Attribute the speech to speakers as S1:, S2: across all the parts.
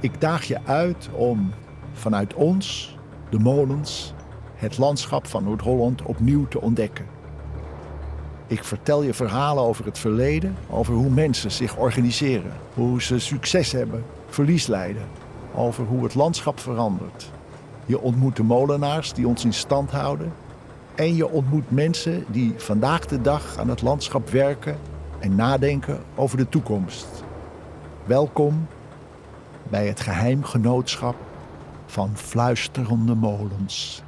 S1: Ik daag je uit om vanuit ons, de molens, het landschap van Noord-Holland opnieuw te ontdekken. Ik vertel je verhalen over het verleden, over hoe mensen zich organiseren, hoe ze succes hebben, verlies lijden, over hoe het landschap verandert. Je ontmoet de molenaars die ons in stand houden en je ontmoet mensen die vandaag de dag aan het landschap werken en nadenken over de toekomst. Welkom bij het geheimgenootschap van fluisterende molens.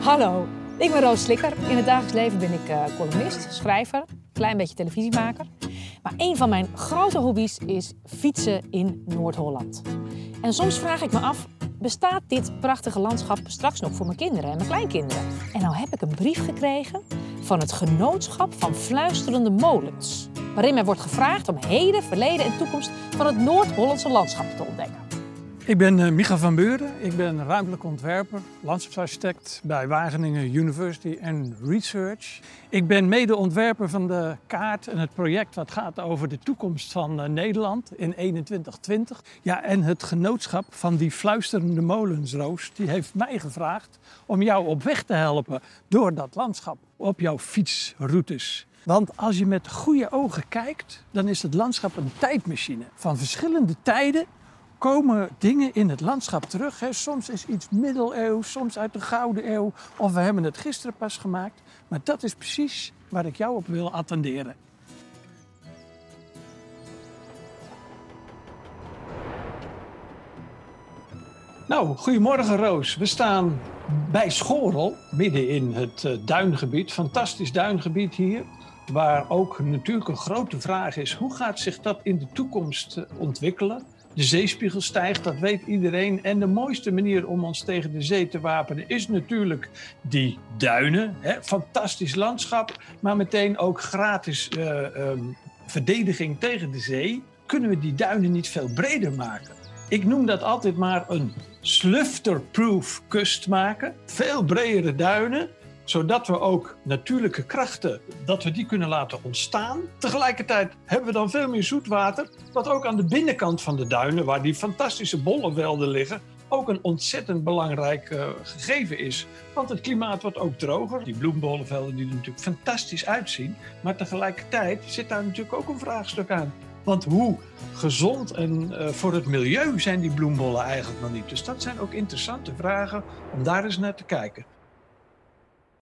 S2: Hallo, ik ben Roos Slikker. In het dagelijks leven ben ik uh, columnist, schrijver, klein beetje televisiemaker. Maar een van mijn grote hobby's is fietsen in Noord-Holland. En soms vraag ik me af, bestaat dit prachtige landschap straks nog voor mijn kinderen en mijn kleinkinderen? En nou heb ik een brief gekregen van het Genootschap van Fluisterende Molens. Waarin mij wordt gevraagd om heden, verleden en toekomst van het Noord-Hollandse landschap te ontdekken.
S3: Ik ben uh, Micha van Beuren. Ik ben ruimtelijk ontwerper, landschapsarchitect bij Wageningen University and Research. Ik ben medeontwerper van de kaart en het project wat gaat over de toekomst van uh, Nederland in 2120. Ja, en het genootschap van die fluisterende molensroos, die heeft mij gevraagd om jou op weg te helpen door dat landschap op jouw fietsroutes. Want als je met goede ogen kijkt, dan is het landschap een tijdmachine van verschillende tijden komen dingen in het landschap terug. Hè. Soms is iets middeleeuws, soms uit de Gouden Eeuw. Of we hebben het gisteren pas gemaakt. Maar dat is precies waar ik jou op wil attenderen. Nou, goedemorgen Roos. We staan bij Schorel, midden in het uh, duingebied. Fantastisch duingebied hier. Waar ook natuurlijk een grote vraag is: hoe gaat zich dat in de toekomst uh, ontwikkelen? De zeespiegel stijgt, dat weet iedereen. En de mooiste manier om ons tegen de zee te wapenen is natuurlijk die duinen. Hè? Fantastisch landschap, maar meteen ook gratis uh, um, verdediging tegen de zee. Kunnen we die duinen niet veel breder maken? Ik noem dat altijd maar een slufterproof kust maken. Veel bredere duinen zodat we ook natuurlijke krachten, dat we die kunnen laten ontstaan. Tegelijkertijd hebben we dan veel meer zoetwater, wat ook aan de binnenkant van de duinen, waar die fantastische bollenvelden liggen, ook een ontzettend belangrijk uh, gegeven is. Want het klimaat wordt ook droger. Die bloembollenvelden die er natuurlijk fantastisch uitzien. Maar tegelijkertijd zit daar natuurlijk ook een vraagstuk aan. Want hoe gezond en uh, voor het milieu zijn die bloembollen eigenlijk nog niet? Dus dat zijn ook interessante vragen om daar eens naar te kijken.